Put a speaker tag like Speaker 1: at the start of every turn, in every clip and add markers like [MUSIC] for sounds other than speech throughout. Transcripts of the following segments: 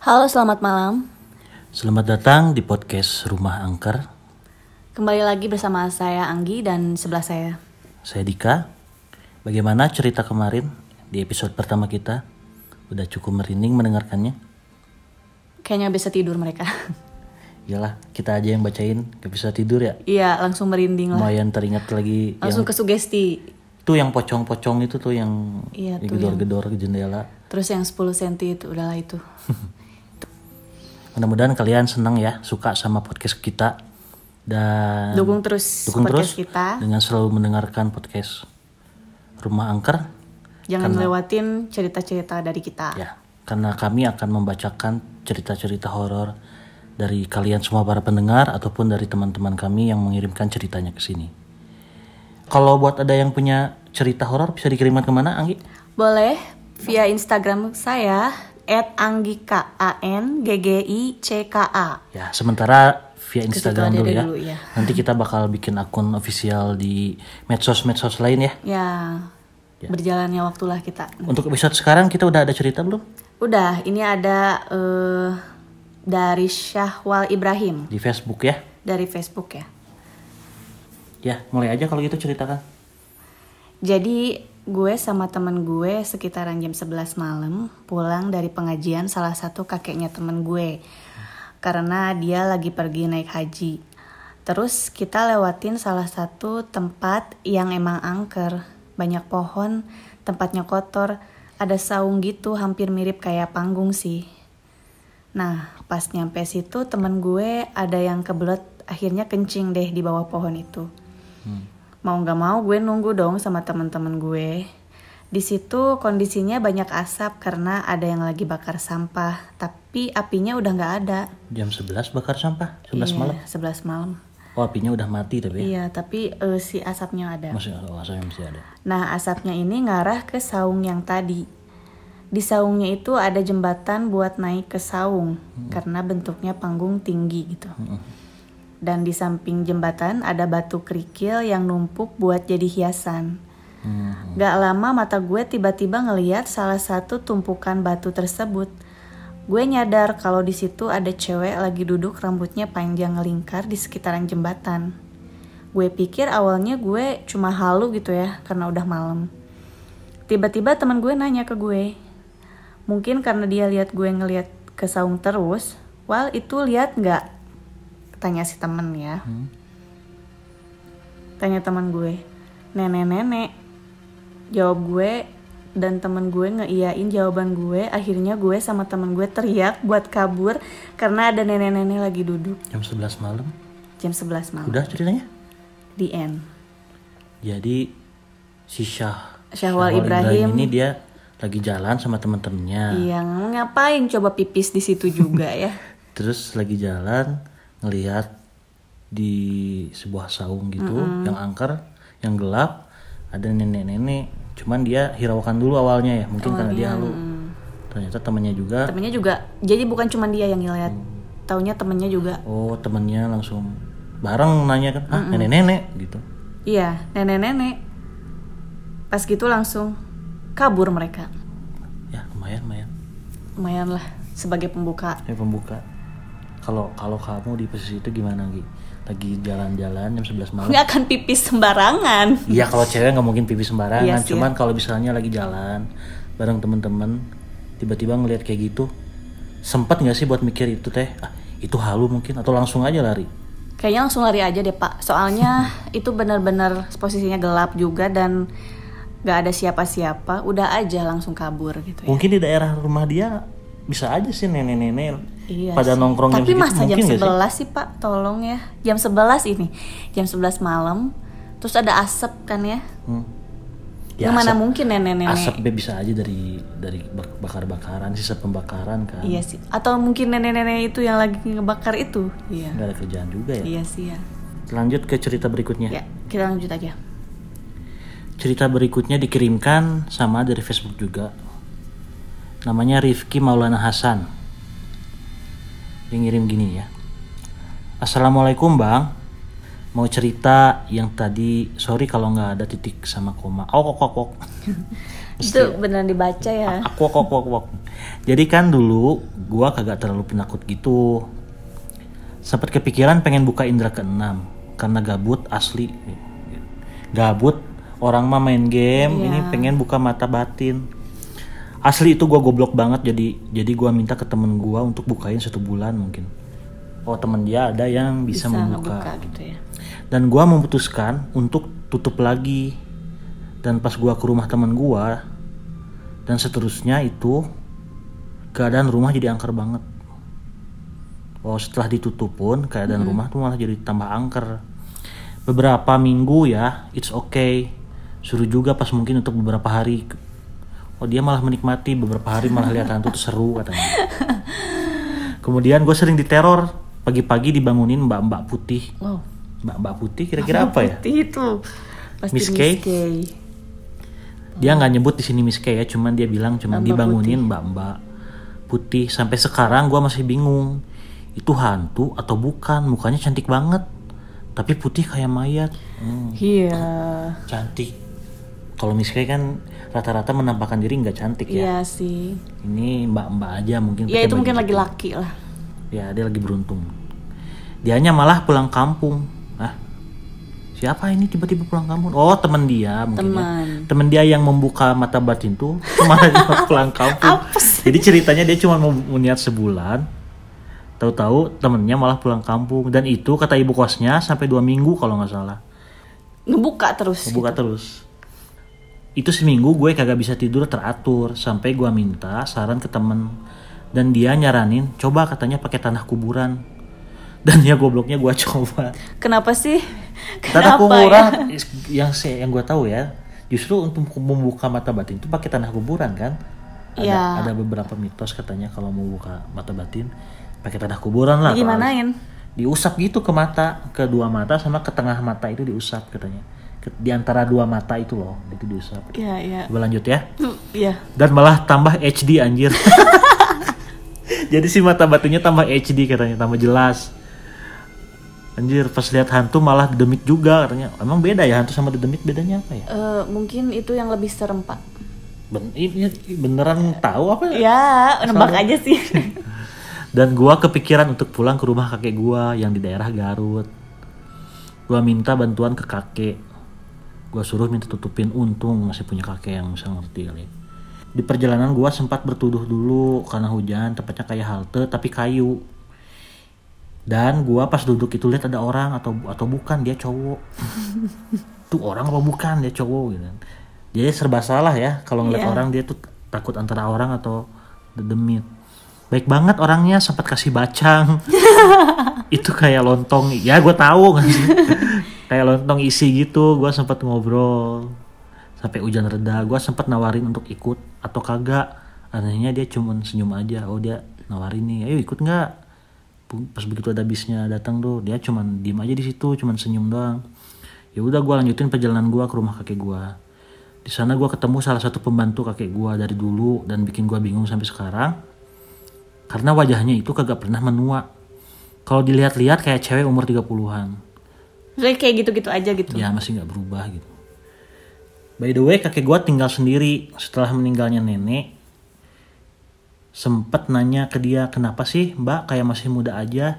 Speaker 1: Halo, selamat malam.
Speaker 2: Selamat datang di podcast Rumah Angker.
Speaker 1: Kembali lagi bersama saya Anggi dan sebelah saya.
Speaker 2: Saya Dika. Bagaimana cerita kemarin di episode pertama kita? Udah cukup merinding mendengarkannya?
Speaker 1: Kayaknya bisa tidur mereka. [LAUGHS]
Speaker 2: Iyalah, kita aja yang bacain, gak bisa tidur ya.
Speaker 1: Iya, langsung merinding lah.
Speaker 2: Lumayan teringat lagi
Speaker 1: Langsung
Speaker 2: yang
Speaker 1: ke sugesti.
Speaker 2: itu yang pocong-pocong itu tuh yang
Speaker 1: Iya,
Speaker 2: yang
Speaker 1: tuh
Speaker 2: gedor-gedor ke jendela.
Speaker 1: Terus yang 10 cm itu udahlah itu. [LAUGHS]
Speaker 2: Mudah-mudahan kalian senang ya, suka sama podcast kita dan
Speaker 1: Dukung terus
Speaker 2: dukung
Speaker 1: podcast
Speaker 2: terus
Speaker 1: kita.
Speaker 2: dengan selalu mendengarkan podcast Rumah Angker.
Speaker 1: Jangan lewatin cerita-cerita dari kita.
Speaker 2: Ya, karena kami akan membacakan cerita-cerita horor dari kalian semua para pendengar ataupun dari teman-teman kami yang mengirimkan ceritanya ke sini. Kalau buat ada yang punya cerita horor bisa dikirimkan ke mana, Anggi?
Speaker 1: Boleh via Instagram saya @anggika a n g g i c k a.
Speaker 2: Ya, sementara via Instagram dulu ya.
Speaker 1: dulu, ya.
Speaker 2: Nanti kita bakal bikin akun official di medsos-medsos lain ya.
Speaker 1: Ya, berjalannya waktulah kita.
Speaker 2: Untuk episode sekarang kita udah ada cerita belum?
Speaker 1: Udah, ini ada eh, dari Syahwal Ibrahim
Speaker 2: Di Facebook ya.
Speaker 1: dari Facebook ya.
Speaker 2: Ya, mulai aja kalau gitu ceritakan.
Speaker 1: Jadi gue sama temen gue sekitaran jam 11 malam pulang dari pengajian salah satu kakeknya temen gue. Karena dia lagi pergi naik haji. Terus kita lewatin salah satu tempat yang emang angker. Banyak pohon, tempatnya kotor, ada saung gitu hampir mirip kayak panggung sih. Nah, pas nyampe situ temen gue ada yang kebelet akhirnya kencing deh di bawah pohon itu. Mau nggak mau gue nunggu dong sama temen-temen gue. Di situ kondisinya banyak asap karena ada yang lagi bakar sampah, tapi apinya udah nggak ada.
Speaker 2: Jam 11 bakar sampah, 11
Speaker 1: Iya,
Speaker 2: malam.
Speaker 1: 11 malam.
Speaker 2: Oh, apinya udah mati tapi ya.
Speaker 1: Iya, tapi eh, si asapnya ada.
Speaker 2: Masih oh, asapnya masih ada.
Speaker 1: Nah, asapnya ini ngarah ke saung yang tadi. Di saungnya itu ada jembatan buat naik ke saung karena bentuknya panggung tinggi gitu. Dan di samping jembatan ada batu kerikil yang numpuk buat jadi hiasan.
Speaker 2: Hmm.
Speaker 1: Gak lama mata gue tiba-tiba ngeliat salah satu tumpukan batu tersebut. Gue nyadar kalau di situ ada cewek lagi duduk rambutnya panjang ngelingkar di sekitaran jembatan. Gue pikir awalnya gue cuma halu gitu ya karena udah malam. Tiba-tiba teman gue nanya ke gue. Mungkin karena dia lihat gue ngeliat ke saung terus. Wal itu lihat nggak? Tanya si temen ya. Tanya teman gue. Nenek-nenek. Jawab gue dan temen gue ngeiyain jawaban gue. Akhirnya gue sama temen gue teriak buat kabur karena ada nenek-nenek lagi duduk.
Speaker 2: Jam 11 malam.
Speaker 1: Jam 11 malam.
Speaker 2: Udah ceritanya?
Speaker 1: Di end.
Speaker 2: Jadi si Syah
Speaker 1: Syahwal Ibrahim.
Speaker 2: ini dia lagi jalan sama temen-temennya.
Speaker 1: Iya, ngapain coba pipis di situ juga ya? [LAUGHS]
Speaker 2: Terus lagi jalan ngelihat di sebuah saung gitu yang angker, yang gelap, ada nenek-nenek. Cuman dia hiraukan dulu awalnya ya, mungkin karena dia halu. Ternyata temennya juga.
Speaker 1: Temennya juga, jadi bukan cuma dia yang ngeliat. Taunya temennya juga.
Speaker 2: Oh, temennya langsung bareng nanya kan, ah nenek-nenek gitu.
Speaker 1: Iya, nenek-nenek. Pas gitu langsung kabur mereka.
Speaker 2: Ya lumayan, lumayan.
Speaker 1: Lumayan lah sebagai pembuka.
Speaker 2: Ini pembuka. Kalau kalau kamu di posisi itu gimana Gi? Lagi jalan-jalan jam 11 malam.
Speaker 1: Nggak akan pipis sembarangan.
Speaker 2: Iya kalau cewek nggak mungkin pipis sembarangan.
Speaker 1: Iya sih,
Speaker 2: Cuman kalau misalnya lagi jalan bareng temen-temen, tiba-tiba ngelihat kayak gitu, sempat nggak sih buat mikir itu teh? Ah, itu halu mungkin atau langsung aja lari?
Speaker 1: Kayaknya langsung lari aja deh pak. Soalnya [LAUGHS] itu benar-benar posisinya gelap juga dan nggak ada siapa-siapa. Udah aja langsung kabur gitu ya.
Speaker 2: Mungkin di daerah rumah dia bisa aja sih nenek-nenek
Speaker 1: Iya
Speaker 2: pada
Speaker 1: sih.
Speaker 2: nongkrong jam
Speaker 1: Tapi
Speaker 2: segitu
Speaker 1: masa jam
Speaker 2: mungkin nggak
Speaker 1: 11
Speaker 2: sih?
Speaker 1: sih? Pak? Tolong ya. Jam 11 ini. Jam 11 malam. Terus ada asap kan ya.
Speaker 2: Hmm.
Speaker 1: Yang mana mungkin nenek-nenek.
Speaker 2: Asapnya bisa aja dari dari bak- bakar-bakaran, sisa pembakaran kan.
Speaker 1: Iya sih. Atau mungkin nenek-nenek itu yang lagi ngebakar itu. Iya.
Speaker 2: Nggak ada kerjaan juga ya.
Speaker 1: Iya sih ya.
Speaker 2: Lanjut ke cerita berikutnya.
Speaker 1: Ya, kita lanjut aja.
Speaker 2: Cerita berikutnya dikirimkan sama dari Facebook juga. Namanya Rifki Maulana Hasan. Dia ngirim gini ya. Assalamualaikum bang. Mau cerita yang tadi, sorry kalau nggak ada titik sama koma. Oh kok kok kok.
Speaker 1: Itu beneran dibaca ya. [LAUGHS]
Speaker 2: aku aku aku aku jadi kan dulu gua kagak terlalu penakut gitu sempat kepikiran pengen buka indera keenam karena gabut asli gabut orang mah main game
Speaker 1: Iya.
Speaker 2: ini pengen buka mata batin asli itu gua goblok banget jadi jadi gua minta ke temen gua untuk bukain satu bulan mungkin. Oh temen dia ada yang bisa,
Speaker 1: Bisa
Speaker 2: membuka.
Speaker 1: ngebuka gitu ya.
Speaker 2: dan gua memutuskan untuk tutup lagi. Dan pas gua ke rumah teman gua dan seterusnya itu keadaan rumah jadi angker banget. Oh setelah ditutup pun keadaan rumah tuh malah jadi tambah angker. Beberapa minggu ya it's okay. Suruh juga pas mungkin untuk beberapa hari oh dia malah menikmati beberapa hari malah lihat hantu tuh seru katanya kemudian gue sering diteror pagi-pagi dibangunin mbak-mbak putih
Speaker 1: Wow.
Speaker 2: mbak-mbak putih kira-kira apa ya
Speaker 1: Putih itu. Pasti
Speaker 2: Miss
Speaker 1: Miss
Speaker 2: Kay?
Speaker 1: Kay.
Speaker 2: dia nggak nyebut di sini Miss K ya cuman dia bilang cuman
Speaker 1: Mbak
Speaker 2: dibangunin mbak-mbak putih sampai sekarang gua masih bingung itu hantu atau bukan mukanya cantik banget tapi putih kayak mayat Hmm,
Speaker 1: Iya.
Speaker 2: cantik kalau K kan rata-rata menampakkan diri nggak cantik ya.
Speaker 1: Iya sih.
Speaker 2: ini mbak-mbak aja mungkin
Speaker 1: Ya
Speaker 2: pakai
Speaker 1: itu mungkin
Speaker 2: baju
Speaker 1: laki-laki lah.
Speaker 2: ya dia lagi beruntung. Dianya malah pulang kampung. Ah siapa ini tiba-tiba pulang kampung? Oh teman dia mungkin ya.
Speaker 1: Teman.
Speaker 2: teman dia yang membuka mata batin tuh [LAUGHS] malah dia pulang kampung. Jadi ceritanya dia cuma mau niat sebulan. Tahu-tahu temennya malah pulang kampung. Dan itu kata ibu kosnya sampai dua minggu kalau nggak salah.
Speaker 1: Ngebuka terus.
Speaker 2: buka terus itu seminggu gue kagak bisa tidur teratur sampai gue minta saran ke temen dan dia nyaranin coba katanya pakai tanah kuburan [LAUGHS] dan ya gobloknya gue coba
Speaker 1: Kenapa sih?
Speaker 2: tanah
Speaker 1: Kenapa
Speaker 2: kuburan
Speaker 1: ya?
Speaker 2: yang saya yang gue tahu ya justru untuk membuka mata batin itu pakai tanah kuburan kan ada,
Speaker 1: Iya.
Speaker 2: ada beberapa mitos katanya kalau mau buka mata batin pakai tanah kuburan lah
Speaker 1: Gimanain?
Speaker 2: diusap gitu ke mata ke dua mata sama ke tengah mata itu diusap katanya di antara dua mata itu loh itu diusap
Speaker 1: Iya, iya.
Speaker 2: coba lanjut ya.
Speaker 1: Hmm, Iya.
Speaker 2: dan malah tambah HD anjir. [LAUGHS] Jadi si mata batinnya tambah HD katanya tambah jelas. Anjir pas lihat hantu malah demit juga katanya. Emang beda ya hantu sama demit bedanya apa ya?
Speaker 1: Eh, mungkin itu yang lebih serem pak.
Speaker 2: ben ini beneran tahu apa ya?
Speaker 1: Ya, nebak aja sih. [LAUGHS]
Speaker 2: dan gua kepikiran untuk pulang ke rumah kakek gua yang di daerah Garut. Gua minta bantuan ke kakek gua suruh minta tutupin. Untung masih punya kakek yang bisa ngerti kali. Di perjalanan gua sempat bertuduh dulu karena hujan tepatnya kayak halte tapi kayu. Dan gua pas duduk itu lihat ada orang atau atau bukan dia cowok. [LAUGHS] Tuh orang apa bukan? Dia cowok gitu. Jadi serba salah ya kalau ngeliat
Speaker 1: Iya.
Speaker 2: orang dia tuh takut antara orang atau demit. Baik banget orangnya sempat kasih bacang. [LAUGHS] Itu kayak lontong. Ya gue tahu. kan [LAUGHS] kayak lontong isi gitu gue sempat ngobrol. Sampai hujan reda gue sempat nawarin untuk ikut atau kagak. Anehnya dia cuman senyum aja oh dia nawarin nih ayo ikut nggak? Pas begitu ada bisnya datang tuh dia cuman diem aja di situ cuman senyum doang. Ya udah gue lanjutin perjalanan gue ke rumah kakek gue di sana gue ketemu salah satu pembantu kakek gue dari dulu dan bikin gue bingung sampai sekarang. Karena wajahnya itu kagak pernah menua. Kalau dilihat-lihat kayak cewek umur 30-an
Speaker 1: Jadi kayak gitu-gitu aja gitu.
Speaker 2: ya masih nggak berubah gitu. By the way kakek gue tinggal sendiri. Setelah meninggalnya nenek sempet nanya ke dia kenapa sih mbak? Kayak masih muda aja.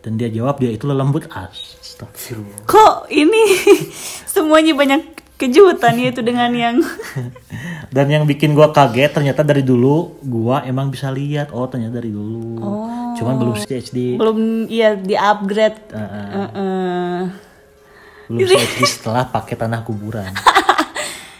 Speaker 2: Dan dia jawab dia itu lelembut astagfirullah.
Speaker 1: Kok ini [LAUGHS] semuanya banyak kejutan ya itu dengan yang [LAUGHS]
Speaker 2: dan yang bikin gua kaget ternyata dari dulu gua emang bisa lihat. Oh ternyata dari dulu. Cuman belum HD
Speaker 1: belum ya di upgrade.
Speaker 2: Heeh. Belum HD setelah pakai tanah kuburan [LAUGHS]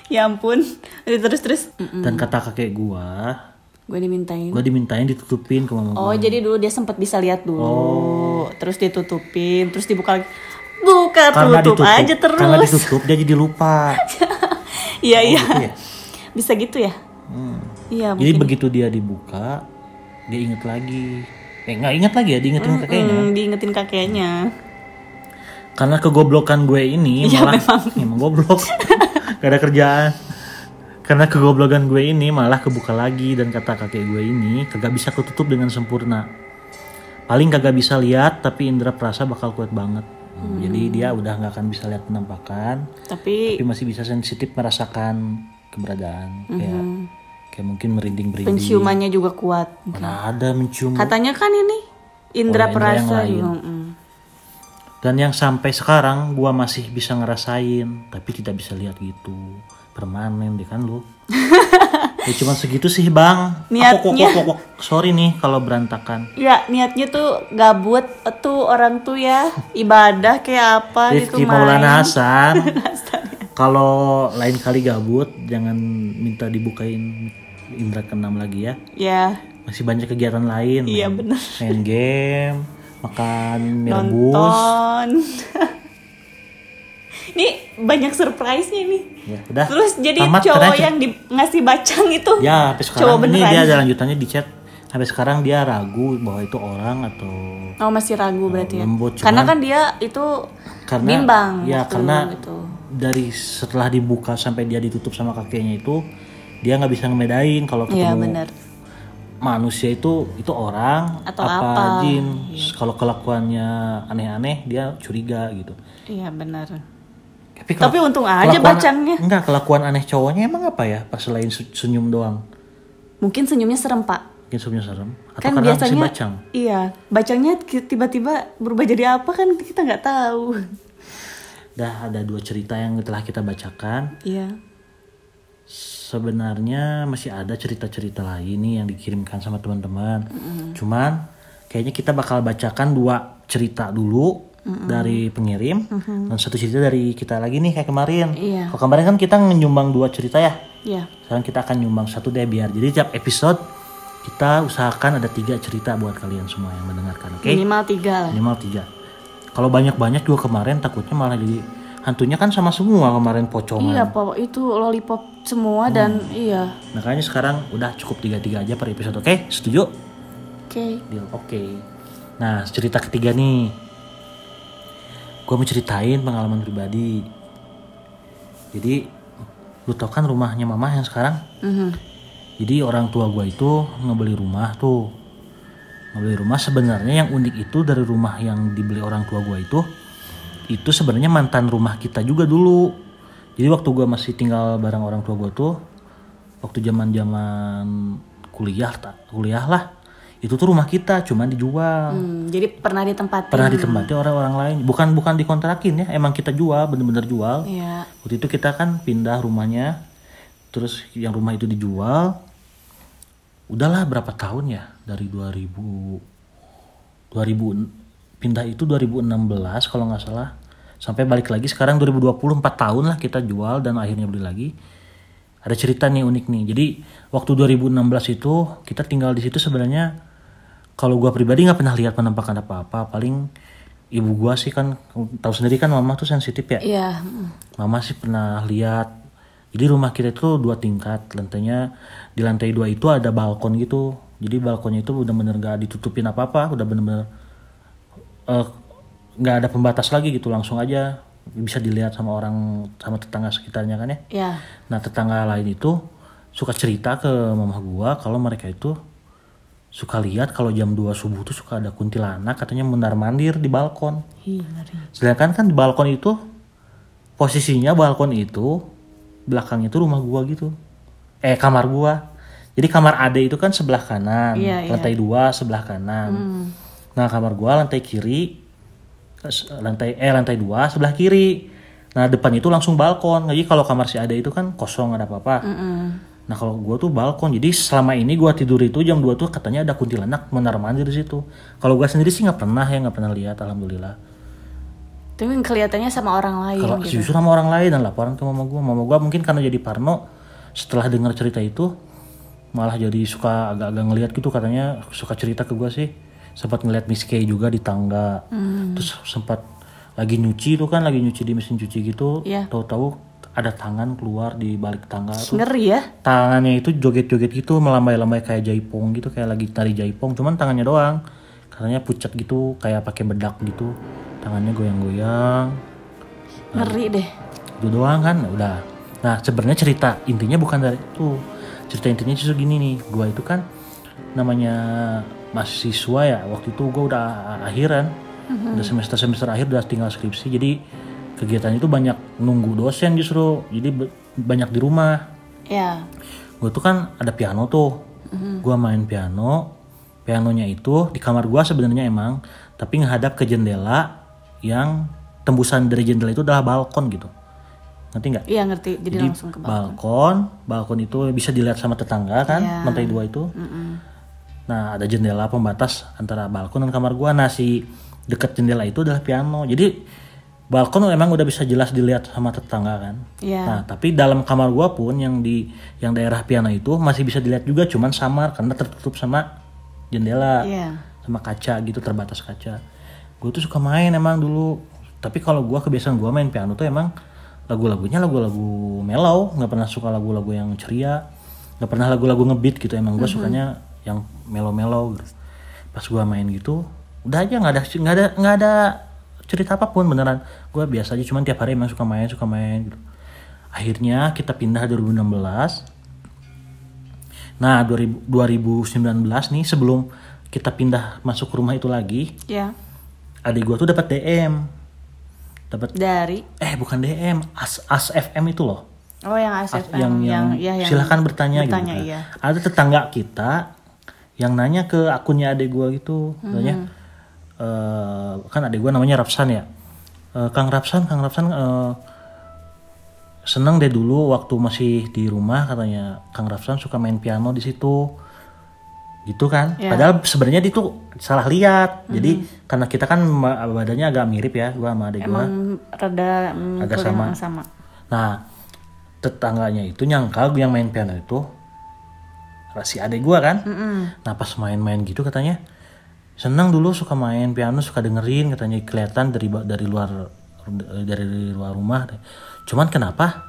Speaker 1: Ya ampun. Udah terus terus.
Speaker 2: dan kata kakek gua
Speaker 1: Gue dimintain.
Speaker 2: gua dimintain ditutupin ke mama
Speaker 1: Oh
Speaker 2: gua
Speaker 1: jadi dulu dia sempat bisa lihat dulu,
Speaker 2: Oh.
Speaker 1: terus ditutupin, terus dibuka lagi, buka
Speaker 2: karena
Speaker 1: tutup
Speaker 2: ditutup
Speaker 1: aja terus.
Speaker 2: karena ditutup dia jadi lupa [LAUGHS]
Speaker 1: Iya iya.
Speaker 2: gitu ya?
Speaker 1: Bisa gitu ya?
Speaker 2: Hmm.
Speaker 1: Iya.
Speaker 2: jadi
Speaker 1: mungkin.
Speaker 2: begitu dia dibuka dia inget lagi eh nggak inget lagi ya diingetin kakeknya
Speaker 1: Hmm, diingetin kakeknya.
Speaker 2: Karena kegoblokan gue ini
Speaker 1: Iya,
Speaker 2: malah [LAUGHS] emang goblok. Gak ada kerjaan. Karena kegoblokan gue ini malah kebuka lagi dan kata kakek gue ini kagak bisa ketutup dengan sempurna. Paling kagak bisa lihat tapi indera perasa bakal kuat banget. Jadi dia udah nggak akan bisa lihat penampakan
Speaker 1: Tapi
Speaker 2: tapi masih bisa sensitif merasakan keberadaan. Kayak kayak mungkin merinding merinding
Speaker 1: Penciumannya juga kuat.
Speaker 2: mana ada mencium.
Speaker 1: Katanya kan ini indra
Speaker 2: Oh, indra yang
Speaker 1: perasa
Speaker 2: lain.
Speaker 1: juga. mm.
Speaker 2: Dan yang sampai sekarang gua masih bisa ngerasain tapi tidak bisa lihat gitu. Permanen deh kan lu. [LAUGHS] Ya cuma segitu sih bang.
Speaker 1: Niatnya-
Speaker 2: Aku, kok, kok, kok, sorry nih kalau berantakan.
Speaker 1: Ya niatnya tuh gabut tuh orang tuh ya. Ibadah kayak apa gitu
Speaker 2: Rifki Maulana
Speaker 1: main. [LAUGHS]
Speaker 2: Hasan kalau lain kali gabut jangan minta dibukain indra keenam lagi ya.
Speaker 1: Ya.
Speaker 2: Masih banyak kegiatan lain
Speaker 1: Iya, bener.
Speaker 2: main game makan mie rebus
Speaker 1: nonton. [LAUGHS] Ini banyak surprise-nya nih.
Speaker 2: ya udah
Speaker 1: Terus jadi
Speaker 2: Tamat,
Speaker 1: cowok yang di, ngasih bacang itu.
Speaker 2: ya sampai
Speaker 1: Cowok
Speaker 2: sekarang ini
Speaker 1: beneran.
Speaker 2: dia ada lanjutannya di chat sampai sekarang dia ragu bahwa itu orang atau
Speaker 1: Oh masih ragu berarti ya.
Speaker 2: lembut,
Speaker 1: Karena
Speaker 2: cuman-
Speaker 1: kan dia itu
Speaker 2: karena
Speaker 1: bimbang.
Speaker 2: ya
Speaker 1: waktu
Speaker 2: karena
Speaker 1: itu.
Speaker 2: dari setelah dibuka sampai dia ditutup sama kakeknya itu dia nggak bisa ngebedain kalau
Speaker 1: Iya
Speaker 2: ketemu
Speaker 1: benar.
Speaker 2: Manusia itu itu orang
Speaker 1: Atau apa.
Speaker 2: jin kalau kelakuannya aneh-aneh dia curiga gitu
Speaker 1: Iya benar.
Speaker 2: tapi, kalau-
Speaker 1: Tapi untung aja bacangnya.
Speaker 2: enggak kelakuan aneh cowoknya emang apa ya pas selain se- senyum doang
Speaker 1: Mungkin senyumnya serem pak.
Speaker 2: mungkin senyumnya serem atau
Speaker 1: Kan biasanya
Speaker 2: bacang
Speaker 1: iya bacangnya tiba-tiba berubah jadi apa kan kita nggak tahu.
Speaker 2: dah ada dua cerita yang telah kita bacakan
Speaker 1: Iya.
Speaker 2: Sebenarnya masih ada cerita-cerita lain nih yang dikirimkan sama teman-teman. Cuman kayaknya kita bakal bacakan dua cerita dulu dari pengirim dan satu cerita dari kita lagi nih kayak kemarin.
Speaker 1: Iya.
Speaker 2: Kalau kemarin kan kita nyumbang dua cerita ya.
Speaker 1: Iya.
Speaker 2: Sekarang kita akan nyumbang satu deh biar jadi tiap episode kita usahakan ada tiga cerita buat kalian semua yang mendengarkan. Oke?
Speaker 1: Minimal tiga lah.
Speaker 2: Minimal tiga. Kalau banyak-banyak juga kemarin takutnya malah jadi hantunya kan sama semua kemarin pocongan.
Speaker 1: Iya pak itu lollipop semua dan iya.
Speaker 2: Makanya sekarang udah cukup tiga-tiga aja per episode. Oke, setuju?
Speaker 1: Oke.
Speaker 2: Deal. Oke. Nah, cerita ketiga nih. Gue mau ceritain pengalaman pribadi. Jadi, lu tau kan rumahnya mama yang sekarang?
Speaker 1: Mhm.
Speaker 2: Jadi orang tua gue itu ngebeli rumah tuh. Ngebeli rumah sebenarnya yang unik itu dari rumah yang dibeli orang tua gue itu, itu sebenarnya mantan rumah kita juga dulu. Jadi waktu gue masih tinggal bareng orang tua gue tuh, waktu zaman zaman kuliah tak kuliah lah, itu tuh rumah kita cuman dijual.
Speaker 1: Hmm, jadi pernah ditempatin.
Speaker 2: Pernah ditempati orang-orang lain, bukan bukan dikontrakin ya, emang kita jual, bener-bener jual.
Speaker 1: Iya.
Speaker 2: Waktu itu kita kan pindah rumahnya, terus yang rumah itu dijual. Udahlah berapa tahun ya dari 2000 2000 pindah itu 2016 kalau nggak salah sampai balik lagi sekarang 2020 4 tahun lah kita jual dan akhirnya beli lagi ada cerita nih unik nih jadi waktu 2016 itu kita tinggal di situ sebenarnya kalau gua pribadi nggak pernah lihat penampakan apa-apa paling ibu gua sih kan tahu sendiri kan mama tuh sensitif ya
Speaker 1: Iya. mm.
Speaker 2: Mama sih pernah lihat. Jadi rumah kita itu dua tingkat. Lantainya di lantai dua itu ada balkon gitu. Jadi balkonnya itu udah bener gak ditutupin apa-apa. Udah bener-bener eh, nggak ada pembatas lagi gitu. Langsung aja bisa dilihat sama orang sama tetangga sekitarnya kan ya.
Speaker 1: Iya.
Speaker 2: Nah tetangga lain itu suka cerita ke mama gua kalau mereka itu suka lihat kalau jam 2 subuh tuh suka ada kuntilanak katanya mundar mandir di balkon.
Speaker 1: Ngeri.
Speaker 2: Sedangkan kan di balkon itu posisinya balkon itu belakang itu rumah gua gitu. Eh kamar gua. Jadi kamar ade itu kan sebelah kanan,
Speaker 1: Iya, iya.
Speaker 2: lantai dua sebelah kanan.
Speaker 1: Hmm.
Speaker 2: Nah kamar gua lantai kiri, lantai eh lantai dua sebelah kiri. Nah depan itu langsung balkon. Jadi kalau kamar si ade itu kan kosong ada apa-apa.
Speaker 1: Mm-mm.
Speaker 2: Nah kalau gua tuh balkon, jadi selama ini gua tidur itu jam 2 tuh katanya ada kuntilanak mondar mandir di situ. Kalau gua sendiri sih nggak pernah ya nggak pernah lihat, alhamdulillah.
Speaker 1: Tapi kelihatannya sama orang lain
Speaker 2: Kalau
Speaker 1: gitu.
Speaker 2: justru sama orang lain dan laporan ke mama gua, mama gua mungkin karena jadi parno setelah dengar cerita itu malah jadi suka agak-agak ngelihat gitu katanya suka cerita ke gua sih sempat ngeliat Miss Kay juga di tangga.
Speaker 1: Hmm.
Speaker 2: terus sempat lagi nyuci itu kan lagi nyuci di mesin cuci gitu.
Speaker 1: Iya.
Speaker 2: tahu-tahu ada tangan keluar di balik tangga tuh.
Speaker 1: Ngeri ya.
Speaker 2: tangannya itu joget-joget gitu melambai-lambai kayak jaipong gitu kayak lagi tari jaipong. Cuman tangannya doang. Katanya pucat gitu kayak pakai bedak gitu. Tangannya goyang-goyang.
Speaker 1: Ngeri deh.
Speaker 2: itu doang kan udah. Nah sebenarnya cerita intinya bukan dari itu. Cerita intinya justru gini nih. Gua itu kan namanya mahasiswa ya waktu itu gua udah akhiran. Udah semester semester akhir udah tinggal skripsi jadi kegiatan itu banyak nunggu dosen justru jadi be- banyak di rumah.
Speaker 1: Ya.
Speaker 2: gue tuh kan ada piano tuh. Gue main piano pianonya itu di kamar gue sebenarnya emang tapi menghadap ke jendela yang tembusan dari jendela itu adalah balkon gitu. Ngerti nggak?
Speaker 1: Iya ngerti. Jadi,
Speaker 2: Jadi
Speaker 1: langsung ke bawah.
Speaker 2: balkon balkon itu bisa dilihat sama tetangga kan lantai dua itu nah ada jendela pembatas antara balkon dan kamar gue nah si dekat jendela itu adalah piano jadi balkon emang udah bisa jelas dilihat sama tetangga kan
Speaker 1: Iya.
Speaker 2: Nah, tapi dalam kamar gua pun yang di yang daerah piano itu masih bisa dilihat juga cuman samar karena tertutup sama jendela
Speaker 1: Iya.
Speaker 2: sama kaca gitu terbatas kaca. Gue tuh suka main emang dulu. Tapi kalau gua kebiasaan gua main piano tuh emang lagu-lagunya lagu-lagu mellow, nggak pernah suka lagu-lagu yang ceria, nggak pernah lagu-lagu ngebeat gitu. Emang gua sukanya yang mellow-mellow. Gitu. Pas gua main gitu, udah aja nggak ada nggak ada nggak ada cerita apa pun beneran. Gua biasa aja cuman tiap hari emang suka main suka main gitu. Akhirnya kita pindah 2016 Nah, 2000 2019 nih sebelum kita pindah masuk rumah itu lagi,
Speaker 1: Ya.
Speaker 2: adik gua tuh dapat DM. Dapat
Speaker 1: Dari.
Speaker 2: eh bukan DM, As As FM itu loh.
Speaker 1: Oh yang ASFM.
Speaker 2: yang yang,
Speaker 1: ya, yang
Speaker 2: silahkan bertanya,
Speaker 1: bertanya,
Speaker 2: gitu.
Speaker 1: iya.
Speaker 2: Ada tetangga kita yang nanya ke akunnya adik gua gitu,
Speaker 1: Mhm.
Speaker 2: katanya eh, kan adik gua namanya Rapsan ya. Eh, Kang Rapsan, Kang Rapsan eh, seneng deh dulu waktu masih di rumah katanya Kang Rapsan suka main piano di situ gitu kan
Speaker 1: Ya.
Speaker 2: padahal sebenarnya dia tuh salah lihat
Speaker 1: Mhm.
Speaker 2: jadi karena kita kan badannya agak mirip ya gua sama adik gua
Speaker 1: Emang rada mm,
Speaker 2: Agak sama.
Speaker 1: sama.
Speaker 2: Nah, tetangganya itu nyangka yang main piano itu si adik gua kan. Nah, pas main-main gitu katanya senang dulu suka main piano, suka dengerin katanya kelihatan dari dari luar dari luar rumah. Cuman kenapa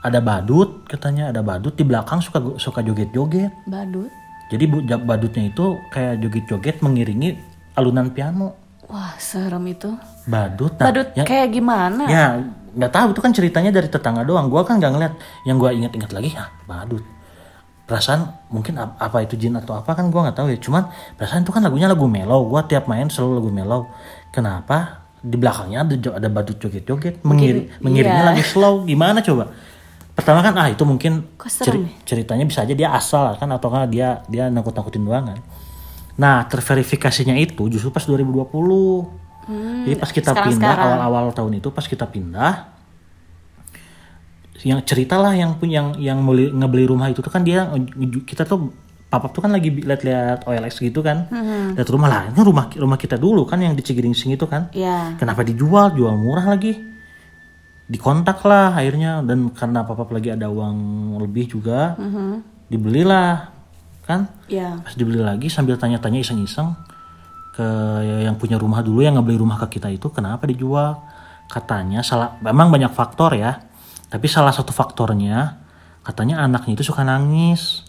Speaker 2: ada badut katanya ada badut di belakang suka suka joget-joget.
Speaker 1: Badut.
Speaker 2: Jadi badutnya itu kayak joget-joget mengiringi alunan piano.
Speaker 1: Wah serem itu.
Speaker 2: Badut. Nah,
Speaker 1: Badut
Speaker 2: yang-
Speaker 1: kayak gimana?
Speaker 2: Ya nggak tahu itu kan ceritanya dari tetangga doang. Gua kan nggak ngeliat. Yang gua ingat-ingat lagi ah badut. Perasaan mungkin ap- apa itu jin atau apa kan gua nggak tahu ya. Cuman perasaan itu kan lagunya lagu mellow. Gua tiap main selalu lagu mellow. Kenapa di belakangnya ada ada badut joget-joget mengiri, mengiringnya
Speaker 1: iya.
Speaker 2: lagi slow. Gimana coba? Pertama kan ah itu mungkin ceri- ceritanya bisa aja dia asal kan atau kan dia dia nakut-nakutin doang kan. Nah, terverifikasinya itu justru pas 2020. Jadi pas kita pindah
Speaker 1: sekarang-sekarang.
Speaker 2: awal-awal tahun itu pas kita pindah yang ceritalah yang punya yang yang beli, ngebeli rumah itu tuh kan dia kita tuh papap tuh kan lagi lihat-lihat OLX gitu kan. Lihat rumah lah, ini rumah rumah kita dulu kan yang di Cigiringsing itu kan.
Speaker 1: Ya.
Speaker 2: Kenapa dijual? Jual murah lagi. Dikontak lah akhirnya dan karena papap lagi ada uang lebih juga. Dibelilah kan.
Speaker 1: Ya.
Speaker 2: Pas dibeli lagi sambil tanya-tanya iseng-iseng ke yang punya rumah dulu yang ngebeli rumah ke kita itu kenapa dijual? Katanya salah memang banyak faktor ya. Tapi salah satu faktornya katanya anaknya itu suka nangis.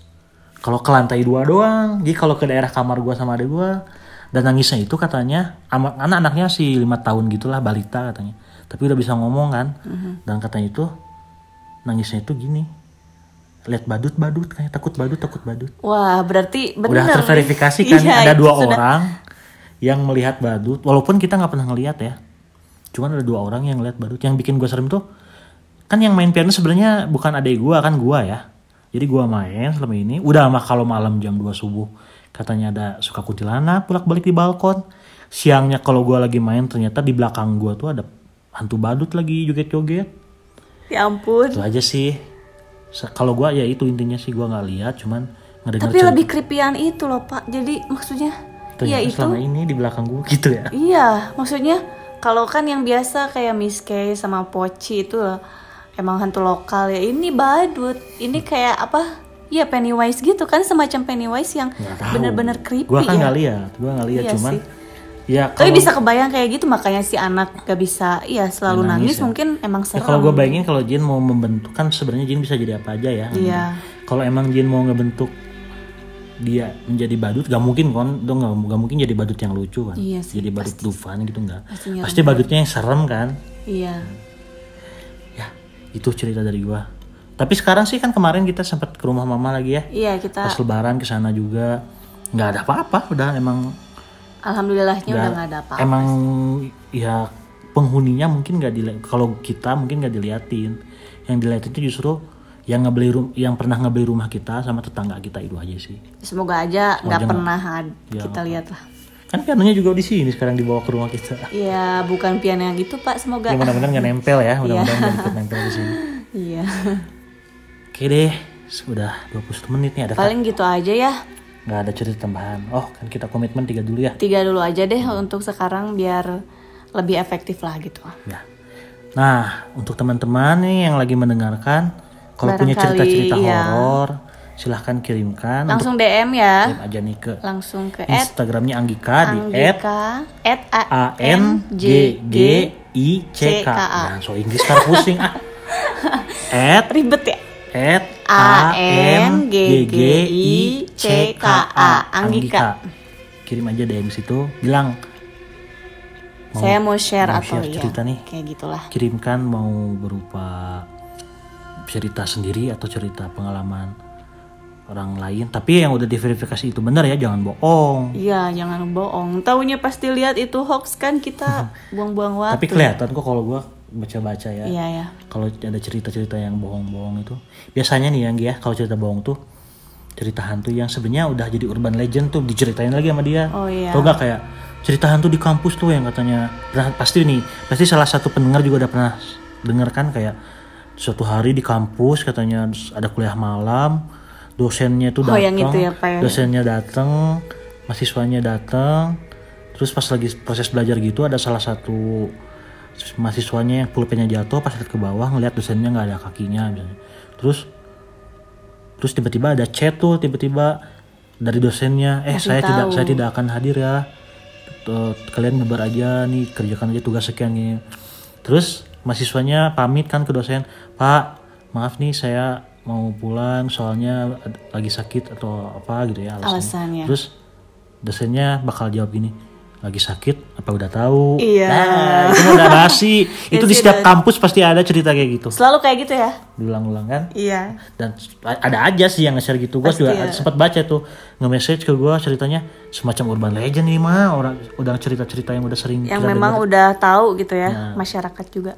Speaker 2: Kalau ke lantai dua doang. Jadi kalau ke daerah kamar gua sama adik gua dan nangisnya itu katanya anak-anaknya sih lima tahun gitulah balita katanya. Tapi udah bisa ngomong kan. Dan katanya itu nangisnya itu gini. Lihat badut-badut kayak takut badut takut badut
Speaker 1: Wah berarti bener.
Speaker 2: udah terverifikasi kan
Speaker 1: Iya,
Speaker 2: ada dua
Speaker 1: sudah-
Speaker 2: orang yang melihat badut walaupun kita nggak pernah ngelihat ya cuman ada dua orang yang lihat badut yang bikin gue serem tuh kan yang main piano sebenarnya bukan adik gue kan gue ya jadi gue main selama ini udah mah kalau malam jam 2 subuh katanya ada suka kuntilanak bolak balik di balkon siangnya kalau gue lagi main ternyata di belakang gue tuh ada hantu badut lagi joget-joget
Speaker 1: Ya ampun.
Speaker 2: itu aja sih kalau gue ya itu intinya sih gue nggak lihat cuman ngedengar
Speaker 1: Tapi lebih creepyan itu loh pak. Jadi maksudnya. Iya itu.
Speaker 2: selama ini di belakang gue gitu ya.
Speaker 1: Iya, maksudnya kalau kan yang biasa kayak Miss Kay sama Poci itu loh, emang hantu lokal ya. Ini badut. Ini kayak apa? Iya Pennywise gitu kan semacam Pennywise yang
Speaker 2: Nggak
Speaker 1: bener-bener creepy
Speaker 2: Gua kan
Speaker 1: ya.
Speaker 2: nggak lihat, gua nggak lihat
Speaker 1: Iya
Speaker 2: cuman
Speaker 1: sih.
Speaker 2: ya
Speaker 1: Tapi
Speaker 2: kalau
Speaker 1: bisa kebayang kayak gitu makanya si anak gak bisa iya selalu
Speaker 2: Nangis
Speaker 1: nangis,
Speaker 2: ya.
Speaker 1: mungkin emang
Speaker 2: ya
Speaker 1: serem.
Speaker 2: kalau gue bayangin kalau jin mau membentuk kan sebenarnya jin bisa jadi apa aja ya.
Speaker 1: Iya.
Speaker 2: Kalau emang jin mau ngebentuk dia menjadi badut gak mungkin kan dong gak, gak mungkin jadi badut yang lucu kan
Speaker 1: Iya sih,
Speaker 2: jadi badut Dufan gitu enggak
Speaker 1: Pasti
Speaker 2: pasti badutnya yang serem kan
Speaker 1: Iya.
Speaker 2: Itu cerita dari gua tapi sekarang sih kan kemarin kita sempat ke rumah mama lagi ya
Speaker 1: Iya kita
Speaker 2: pas lebaran ke sana juga nggak ada apa-apa udah emang
Speaker 1: alhamdulillahnya udah
Speaker 2: Nggak-
Speaker 1: ada apa.
Speaker 2: Emang ya penghuninya mungkin nggak dilihat. Kalau kita mungkin nggak diliatin. Yang dilihat itu justru yang ngebeli rum- yang pernah ngebeli rumah kita sama tetangga kita itu aja sih
Speaker 1: Semoga aja nggak pernah
Speaker 2: Ya,
Speaker 1: kita lihat lah.
Speaker 2: Kan pianonya juga di sini sekarang dibawa ke rumah kita
Speaker 1: Iya, bukan piano yang gitu Pak, semoga.
Speaker 2: ya mudah-mudahan nggak nempel ya mudah-mudahan nggak ikut nempel di sini [LAUGHS]
Speaker 1: Iya.
Speaker 2: oke deh sudah 20 menit nih ada
Speaker 1: Paling gitu aja ya.
Speaker 2: nggak ada cerita tambahan oh kan kita komitmen tiga dulu ya
Speaker 1: Tiga dulu aja deh untuk sekarang biar lebih efektif lah gitu.
Speaker 2: ya nah untuk teman-teman nih yang lagi mendengarkan kalau punya cerita-cerita
Speaker 1: iya.
Speaker 2: horor silahkan kirimkan
Speaker 1: Langsung DM ya.
Speaker 2: kirim aja nih ke
Speaker 1: Langsung ke
Speaker 2: Instagramnya Anggika di at
Speaker 1: Anggika at
Speaker 2: A N G G I C K. Nah, so Inggris kan pusing ah. [LAUGHS] At
Speaker 1: ribet ya.
Speaker 2: at
Speaker 1: A N G G I C K A. Anggika.
Speaker 2: Kirim aja DM situ, bilang
Speaker 1: Saya mau share
Speaker 2: mau
Speaker 1: atau
Speaker 2: share
Speaker 1: ya.
Speaker 2: cerita nih.
Speaker 1: Kayak gitulah.
Speaker 2: kirimkan mau berupa cerita sendiri atau cerita pengalaman orang lain. Tapi yang udah diverifikasi itu benar ya, jangan bohong.
Speaker 1: Iya, jangan bohong. Taunya pasti lihat itu hoax kan kita [LAUGHS] buang-buang waktu.
Speaker 2: Tapi kelihatan kok kalau gua baca-baca ya.
Speaker 1: Iya ya.
Speaker 2: kalau ada cerita-cerita yang bohong-bohong itu biasanya nih yang ya kalau cerita bohong tuh cerita hantu yang sebenarnya udah jadi urban legend tuh diceritain lagi sama dia
Speaker 1: Oh iya.
Speaker 2: tau gak kayak cerita hantu di kampus tuh yang katanya pernah pasti nih pasti salah satu pendengar juga udah pernah denger kan kayak suatu hari di kampus katanya ada kuliah malam dosennya tuh
Speaker 1: Oh,
Speaker 2: datang
Speaker 1: yang itu ya, Pak, ya?
Speaker 2: dosennya datang mahasiswanya datang. Terus pas lagi proses belajar gitu ada salah satu mahasiswanya yang pulpennya jatuh pas lihat ke bawah ngeliat dosennya nggak ada kakinya misalnya. Terus terus tiba-tiba ada chat tuh tiba-tiba dari dosennya eh saya tidak saya tidak akan hadir ya. Kalian bubar aja nih kerjakan aja tugas sekian nih terus mahasiswanya pamit kan ke dosen pak maaf nih saya mau pulang soalnya lagi sakit atau apa gitu ya alasannya.
Speaker 1: Alasannya.
Speaker 2: terus dosennya bakal jawab gini lagi sakit apa udah tahu
Speaker 1: Iya.
Speaker 2: Nah, itu udah basi [LAUGHS] itu di setiap kampus pasti ada cerita kayak gitu
Speaker 1: Selalu kayak gitu ya?
Speaker 2: diulang-ulang kan
Speaker 1: Iya.
Speaker 2: dan ada aja sih yang nge-share gitu gue juga
Speaker 1: ya.
Speaker 2: ada- sempat baca tuh nge-message ke gue ceritanya semacam urban legend nih mah orang udah cerita-cerita yang udah sering
Speaker 1: Yang memang
Speaker 2: dengar.
Speaker 1: udah tahu gitu ya,
Speaker 2: Nah.
Speaker 1: masyarakat juga.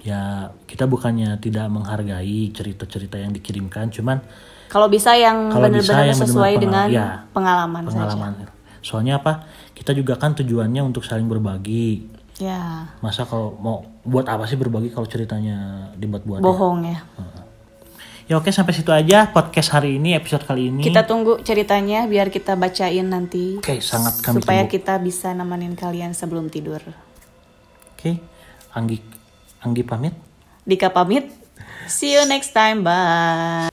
Speaker 2: Ya kita bukannya tidak menghargai cerita-cerita yang dikirimkan cuman
Speaker 1: Kalau bisa yang benar-benar
Speaker 2: yang
Speaker 1: sesuai
Speaker 2: benar-benar
Speaker 1: dengan
Speaker 2: pengal- ya,
Speaker 1: pengalaman, saja.
Speaker 2: pengalaman soalnya apa kita juga kan tujuannya untuk saling berbagi
Speaker 1: Ya,
Speaker 2: masa kalau mau buat apa sih berbagi kalau ceritanya dibuat-buat ya?
Speaker 1: bohong ya.
Speaker 2: ya oke sampai situ aja podcast hari ini episode kali ini
Speaker 1: Kita tunggu ceritanya biar kita bacain nanti.
Speaker 2: oke sangat kami
Speaker 1: supaya
Speaker 2: tunggu
Speaker 1: kita bisa nemenin kalian sebelum tidur.
Speaker 2: oke Anggi Anggi pamit
Speaker 1: Dika pamit. See you next time. Bye.